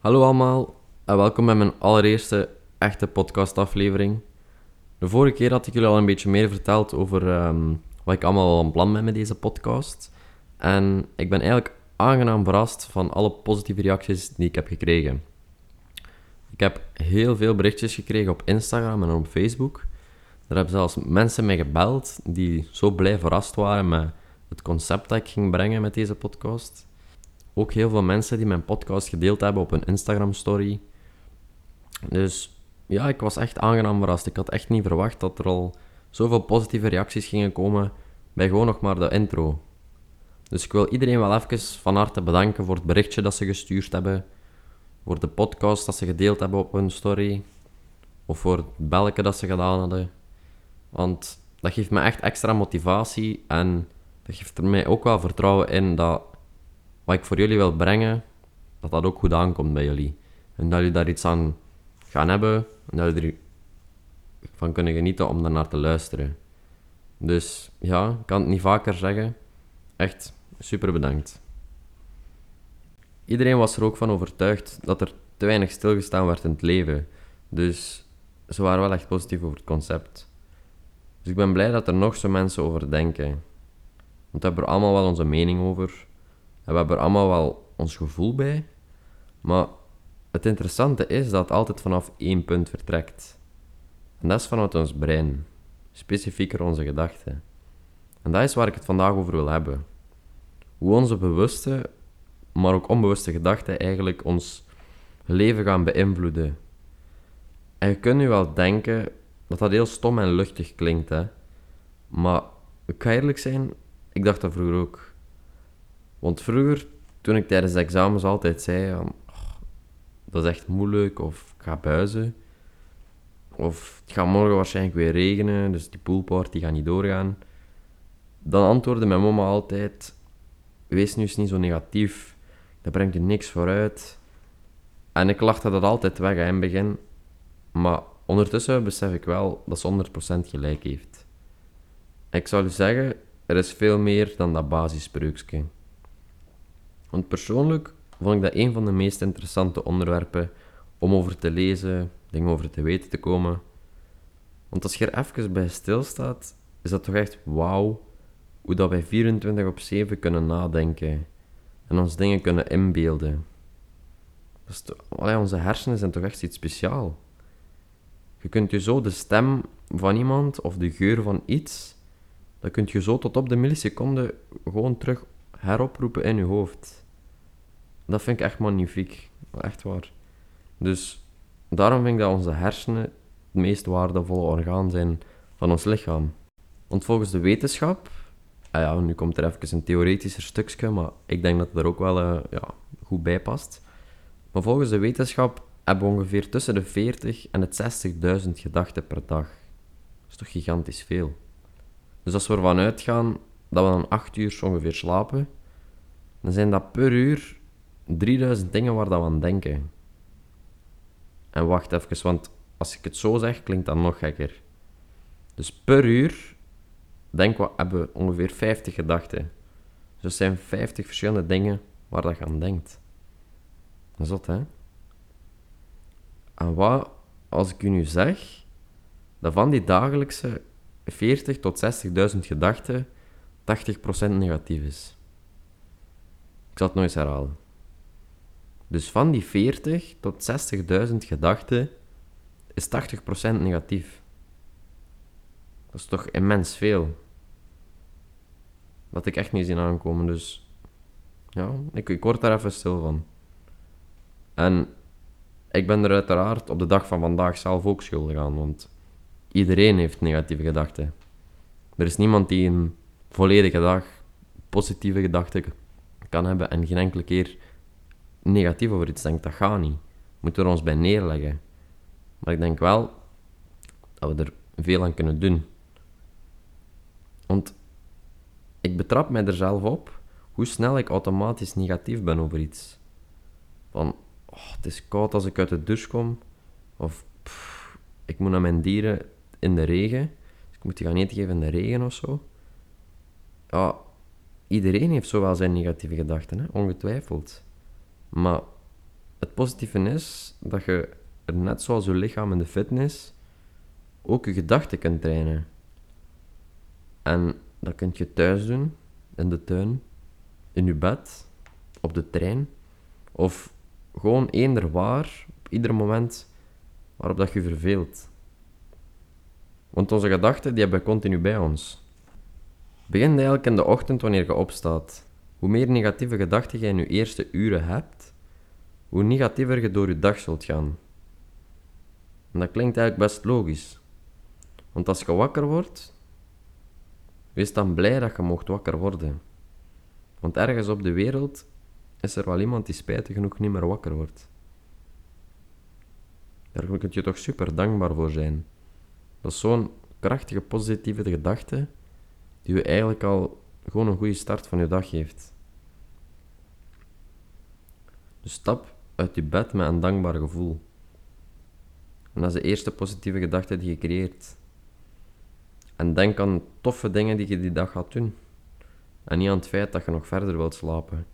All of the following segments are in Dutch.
Hallo allemaal en welkom bij mijn allereerste echte podcastaflevering. De vorige keer had ik jullie al een beetje meer verteld over ehm, wat ik allemaal al een plan ben met deze podcast. En ik ben eigenlijk aangenaam verrast van alle positieve reacties die ik heb gekregen. Ik heb heel veel berichtjes gekregen op Instagram en op Facebook. Er hebben zelfs mensen mij gebeld die zo blij verrast waren met het concept dat ik ging brengen met deze podcast. Ook heel veel mensen die mijn podcast gedeeld hebben op hun Instagram story. Dus ja, ik was echt aangenaam verrast. Ik had echt niet verwacht dat er al zoveel positieve reacties gingen komen bij gewoon nog maar de intro. Dus ik wil iedereen wel even van harte bedanken voor het berichtje dat ze gestuurd hebben, voor de podcast dat ze gedeeld hebben op hun story, of voor het belletje dat ze gedaan hadden. Want dat geeft me echt extra motivatie en dat geeft er mij ook wel vertrouwen in dat wat ik voor jullie wil brengen, dat dat ook goed aankomt bij jullie. En dat jullie daar iets aan gaan hebben en dat jullie ervan kunnen genieten om daarnaar te luisteren. Dus ja, ik kan het niet vaker zeggen. Echt super bedankt. Iedereen was er ook van overtuigd dat er te weinig stilgestaan werd in het leven. Dus ze waren wel echt positief over het concept. Dus ik ben blij dat er nog zo mensen over denken. Want we hebben er allemaal wel onze mening over. We hebben er allemaal wel ons gevoel bij. Maar het interessante is dat het altijd vanaf één punt vertrekt. En dat is vanuit ons brein. Specifieker onze gedachten. En dat is waar ik het vandaag over wil hebben. Hoe onze bewuste, maar ook onbewuste gedachten eigenlijk ons leven gaan beïnvloeden. En je kunt nu wel denken dat dat heel stom en luchtig klinkt, hè. Maar ik ga eerlijk zijn, ik dacht dat vroeger ook. Want vroeger, toen ik tijdens de examens altijd zei, oh, dat is echt moeilijk, of ik ga buizen, of het gaat morgen waarschijnlijk weer regenen, dus die poolparty gaat niet doorgaan, dan antwoordde mijn mama altijd, wees nu eens niet zo negatief, dat brengt je niks vooruit. En ik lachte dat altijd weg in het begin, maar ondertussen besef ik wel dat ze 100% gelijk heeft. Ik zou u zeggen, er is veel meer dan dat basisspreukje. Want persoonlijk vond ik dat een van de meest interessante onderwerpen om over te lezen, dingen over te weten te komen. Want als je er even bij stilstaat, is dat toch echt wauw hoe dat wij 24 op 7 kunnen nadenken en ons dingen kunnen inbeelden. Onze hersenen zijn toch echt iets speciaals. Je kunt je zo de stem van iemand of de geur van iets, dat kunt je zo tot op de milliseconde gewoon terug heroproepen in je hoofd. Dat vind ik echt magnifiek. Echt waar. Dus daarom vind ik dat onze hersenen het meest waardevolle orgaan zijn van ons lichaam. Want volgens de wetenschap, ah ja, nu komt er even een theoretischer stukje, maar ik denk dat het er ook wel uh, ja, goed bij past. Maar volgens de wetenschap hebben we ongeveer tussen de 40 en het 60.000 gedachten per dag. Dat is toch gigantisch veel. Dus als we ervan uitgaan dat we dan 8 uur ongeveer slapen, dan zijn dat per uur 3000 dingen waar dat we aan denken. En wacht even, want als ik het zo zeg, klinkt dat nog gekker. Dus per uur denken we, hebben we ongeveer 50 gedachten. Dus zijn 50 verschillende dingen waar dat je aan denkt. Dat, hè? En wat als ik u nu zeg dat van die dagelijkse 40 tot 60.000 gedachten 80% negatief is? Ik zal het eens herhalen. Dus van die 40 tot 60.000 gedachten is 80% negatief. Dat is toch immens veel. Dat ik echt niet zien aankomen, dus ja, ik, ik word daar even stil van. En ik ben er uiteraard op de dag van vandaag zelf ook schuldig aan, want iedereen heeft negatieve gedachten. Er is niemand die een volledige dag positieve gedachten kan hebben en geen enkele keer negatief over iets denkt. Dat gaat niet. Moeten we ons bij neerleggen. Maar ik denk wel dat we er veel aan kunnen doen. Want ik betrap mij er zelf op hoe snel ik automatisch negatief ben over iets. Van, oh, het is koud als ik uit de douche kom. Of ik moet naar mijn dieren in de regen. Ik moet die gaan eten geven in de regen of zo. Ja, iedereen heeft zo wel zijn negatieve gedachten, hè? ongetwijfeld. Maar het positieve is dat je er net zoals je lichaam in de fitness ook je gedachten kunt trainen. En dat kun je thuis doen, in de tuin, in je bed, op de trein, of gewoon eender waar, op ieder moment waarop dat je verveelt. Want onze gedachten die hebben continu bij ons. Begin eigenlijk in de ochtend wanneer je opstaat. Hoe meer negatieve gedachten je in je eerste uren hebt, hoe negatiever je door je dag zult gaan. En dat klinkt eigenlijk best logisch. Want als je wakker wordt, wees dan blij dat je mocht wakker worden. Want ergens op de wereld is er wel iemand die spijtig genoeg niet meer wakker wordt. Daar kun je toch super dankbaar voor zijn. Dat is zo'n krachtige positieve gedachte die eigenlijk al gewoon een goede start van je dag geeft. Dus stap uit je bed met een dankbaar gevoel. En dat is de eerste positieve gedachte die je creëert. En denk aan toffe dingen die je die dag gaat doen. En niet aan het feit dat je nog verder wilt slapen.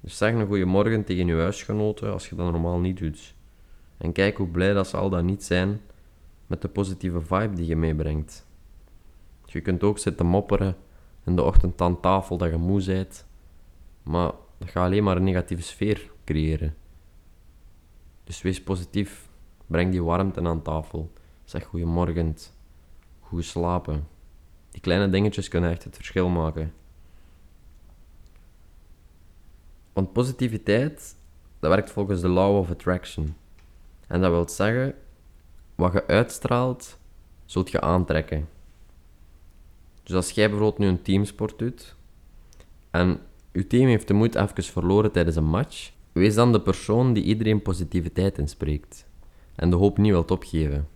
Dus zeg een goede morgen tegen je huisgenoten als je dat normaal niet doet. En kijk hoe blij dat ze al dan niet zijn met de positieve vibe die je meebrengt. Je kunt ook zitten mopperen in de ochtend aan tafel dat je moe bent, maar dat gaat alleen maar een negatieve sfeer creëren. Dus wees positief. Breng die warmte aan tafel. Zeg goeiemorgen. Goed slapen. Die kleine dingetjes kunnen echt het verschil maken. Want positiviteit, dat werkt volgens de law of attraction. En dat wil zeggen, wat je uitstraalt, zult je aantrekken. Dus als jij bijvoorbeeld nu een teamsport doet en je team heeft de moed even verloren tijdens een match, wees dan de persoon die iedereen positiviteit inspreekt en de hoop niet wilt opgeven.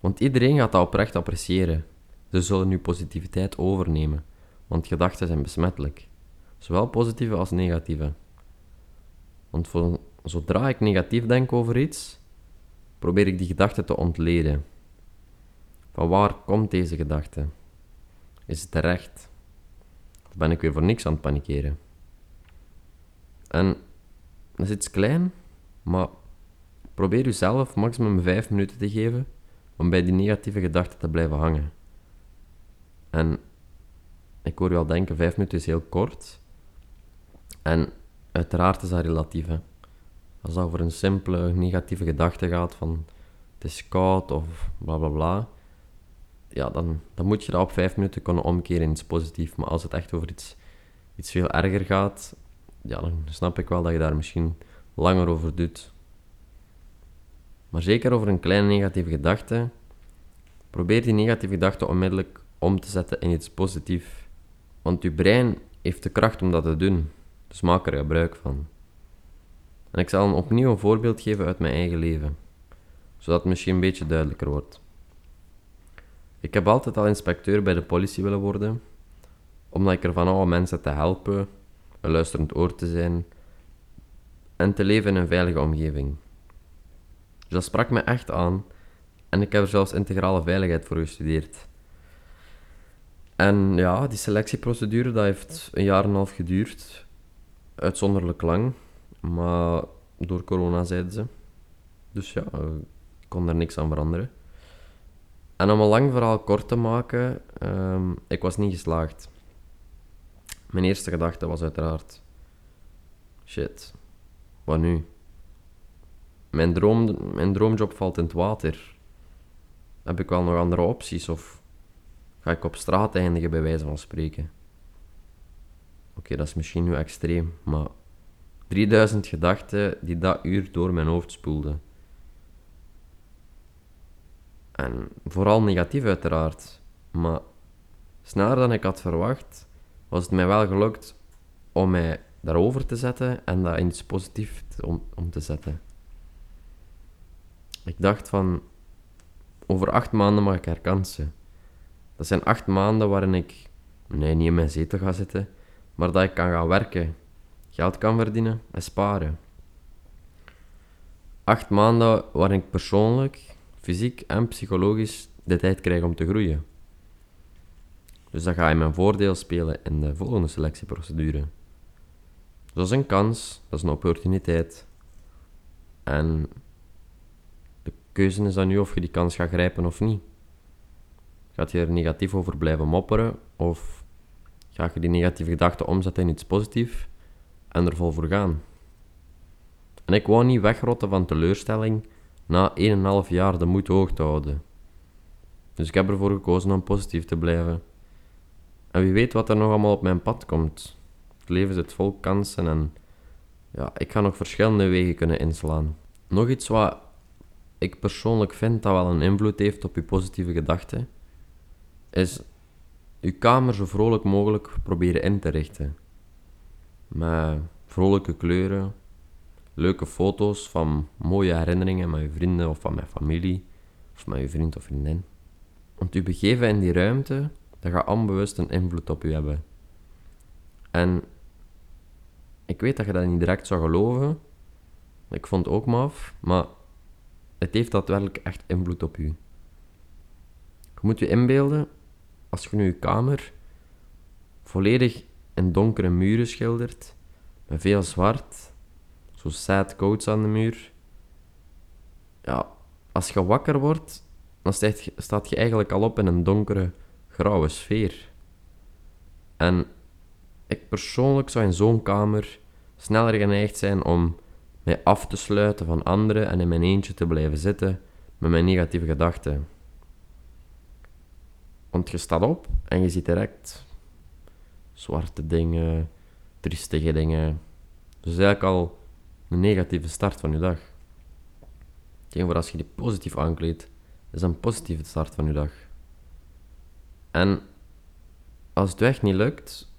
Want iedereen gaat dat oprecht appreciëren. Ze zullen nu positiviteit overnemen, want gedachten zijn besmettelijk, zowel positieve als negatieve. Want zodra ik negatief denk over iets, probeer ik die gedachte te ontleden. Van waar komt deze gedachte? Is het terecht? Of ben ik weer voor niks aan het panikeren? En dat is iets klein, maar probeer jezelf maximum 5 minuten te geven om bij die negatieve gedachten te blijven hangen. En ik hoor je al denken, 5 minuten is heel kort. En uiteraard is dat relatief. Als dat over een simpele negatieve gedachte gaat van het is koud of bla bla bla, ja, dan, dan moet je dat op vijf minuten kunnen omkeren in iets positiefs. Maar als het echt over iets, iets veel erger gaat, ja, dan snap ik wel dat je daar misschien langer over doet. Maar zeker over een kleine negatieve gedachte, probeer die negatieve gedachte onmiddellijk om te zetten in iets positiefs. Want je brein heeft de kracht om dat te doen, dus maak er gebruik van. En ik zal opnieuw een voorbeeld geven uit mijn eigen leven, zodat het misschien een beetje duidelijker wordt. Ik heb altijd al inspecteur bij de politie willen worden, omdat ik ervan hou om mensen te helpen, een luisterend oor te zijn en te leven in een veilige omgeving. Dus dat sprak me echt aan en ik heb er zelfs integrale veiligheid voor gestudeerd. En ja, die selectieprocedure dat heeft een jaar en een half geduurd, uitzonderlijk lang, maar door corona zeiden ze. Dus ja, ik kon daar niks aan veranderen. En om een lang verhaal kort te maken, um, ik was niet geslaagd. Mijn eerste gedachte was uiteraard: shit, wat nu? Mijn, droom, mijn droomjob valt in het water. Heb ik wel nog andere opties of ga ik op straat eindigen, bij wijze van spreken? Oké, dat is misschien nu extreem, maar 3000 gedachten die dat uur door mijn hoofd spoelden. En vooral negatief uiteraard. Maar sneller dan ik had verwacht, was het mij wel gelukt om mij daarover te zetten en dat in iets positiefs om, om te zetten. Ik dacht van, over acht maanden mag ik herkansen. Dat zijn acht maanden waarin ik, nee, niet in mijn zetel ga zitten, maar dat ik kan gaan werken, geld kan verdienen en sparen. Acht maanden waarin ik persoonlijk fysiek en psychologisch de tijd krijg om te groeien. Dus dat ga in mijn voordeel spelen in de volgende selectieprocedure. Dat is een kans, dat is een opportuniteit. En de keuze is dan nu of je die kans gaat grijpen of niet. Gaat je er negatief over blijven mopperen of ga je die negatieve gedachten omzetten in iets positiefs en er vol voor gaan? En ik wou niet wegrotten van teleurstelling na 1,5 jaar de moed hoog te houden. Dus ik heb ervoor gekozen om positief te blijven. En wie weet wat er nog allemaal op mijn pad komt. Het leven zit vol kansen en ja, ik ga nog verschillende wegen kunnen inslaan. Nog iets wat ik persoonlijk vind dat wel een invloed heeft op je positieve gedachten, is je kamer zo vrolijk mogelijk proberen in te richten. Met vrolijke kleuren, leuke foto's van mooie herinneringen met je vrienden of van mijn familie, of met je vriend of vriendin. Want je begeven in die ruimte, dat gaat onbewust een invloed op je hebben. En ik weet dat je dat niet direct zou geloven. Ik vond het ook maf, maar het heeft daadwerkelijk echt invloed op je. Je moet je inbeelden, als je nu je kamer volledig in donkere muren schildert, met veel zwart, zo sad coats aan de muur. Ja, als je wakker wordt, dan staat je, eigenlijk al op in een donkere, grauwe sfeer. En ik persoonlijk zou in zo'n kamer sneller geneigd zijn om mij af te sluiten van anderen en in mijn eentje te blijven zitten met mijn negatieve gedachten. Want je staat op en je ziet direct zwarte dingen, triestige dingen. Dus eigenlijk al een negatieve start van je dag. Tegenover als je die positief aankleedt, is een positieve start van je dag. En als het echt niet lukt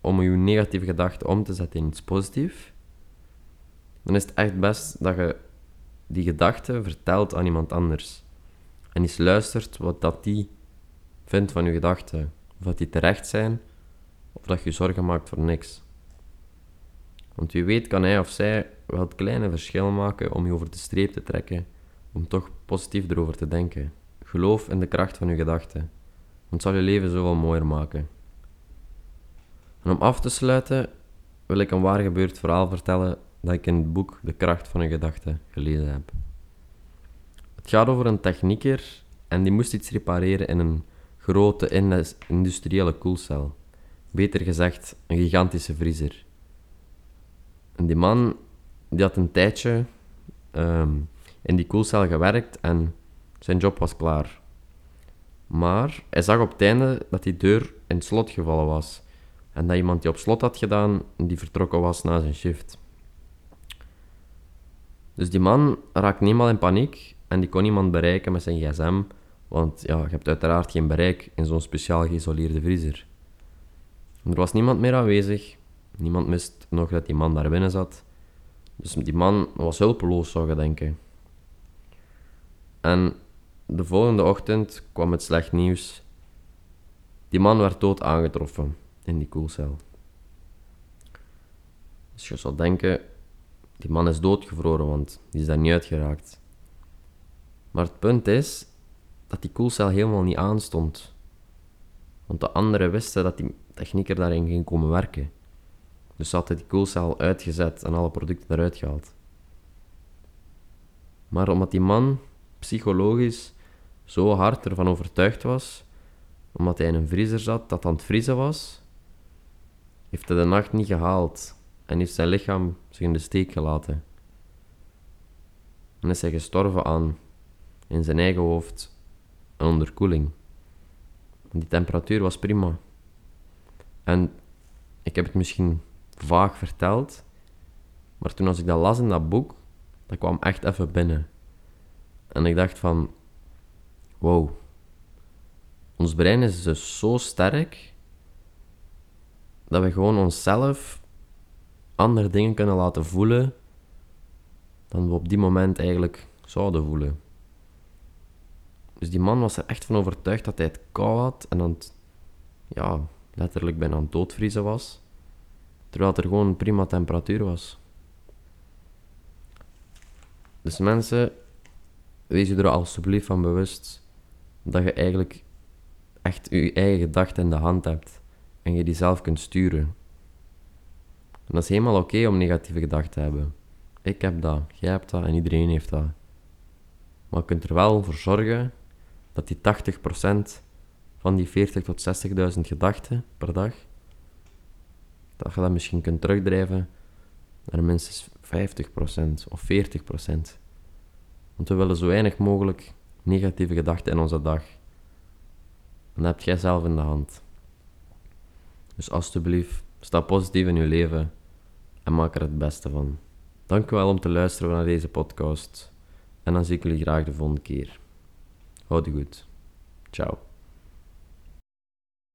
om je negatieve gedachten om te zetten in iets positiefs, dan is het echt best dat je die gedachte vertelt aan iemand anders. En eens luistert wat dat die vindt van je gedachten. Of dat die terecht zijn, of dat je zorgen maakt voor niks. Want wie weet kan hij of zij wel het kleine verschil maken om je over de streep te trekken, om toch positief erover te denken. Geloof in de kracht van je gedachten, want het zal je leven zoveel mooier maken. En om af te sluiten wil ik een waar gebeurd verhaal vertellen dat ik in het boek De kracht van je gedachten gelezen heb. Het gaat over een technieker en die moest iets repareren in een grote industriële koelcel. Beter gezegd, een gigantische vriezer. En die man die had een tijdje ehm, in die koelcel gewerkt en zijn job was klaar. Maar hij zag op het einde dat die deur in het slot gevallen was. En dat iemand die op slot had gedaan, die vertrokken was na zijn shift. Dus die man raakte eenmaal in paniek en die kon niemand bereiken met zijn gsm, want ja, je hebt uiteraard geen bereik in zo'n speciaal geïsoleerde vriezer. er was niemand meer aanwezig, niemand wist nog dat die man daar binnen zat. Dus die man was hulpeloos, zou je denken. En de volgende ochtend kwam het slecht nieuws. Die man werd dood aangetroffen in die koelcel. Dus je zou denken, die man is doodgevroren, want die is daar niet uitgeraakt. Maar het punt is dat die koelcel helemaal niet aanstond. Want de anderen wisten dat die technieker daarin ging komen werken. Dus ze hadden die koelcel uitgezet en alle producten eruit gehaald. Maar omdat die man psychologisch zo hard ervan overtuigd was, omdat hij in een vriezer zat dat aan het vriezen was, heeft hij de nacht niet gehaald en heeft zijn lichaam zich in de steek gelaten. En is hij gestorven aan, in zijn eigen hoofd, een onderkoeling. Die temperatuur was prima. En ik heb het misschien vaag verteld, maar toen als ik dat las in dat boek, dat kwam echt even binnen. En ik dacht van, wow, ons brein is dus zo sterk dat we gewoon onszelf andere dingen kunnen laten voelen dan we op die moment eigenlijk zouden voelen. Dus die man was er echt van overtuigd dat hij het koud had en dan ja, letterlijk bijna aan het doodvriezen was, terwijl er gewoon prima temperatuur was. Dus mensen, wees je er alsjeblieft van bewust dat je eigenlijk echt je eigen gedachten in de hand hebt en je die zelf kunt sturen. En dat is helemaal oké om negatieve gedachten te hebben. Ik heb dat, jij hebt dat en iedereen heeft dat. Maar je kunt er wel voor zorgen dat die 80% van die 40 tot 60.000 gedachten per dag, dat je dat misschien kunt terugdrijven naar minstens 50% of 40%. Want we willen zo weinig mogelijk negatieve gedachten in onze dag. En dat heb jij zelf in de hand. Dus alsjeblieft, sta positief in je leven en maak er het beste van. Dank u wel om te luisteren naar deze podcast. En dan zie ik jullie graag de volgende keer. Houd goed. Ciao.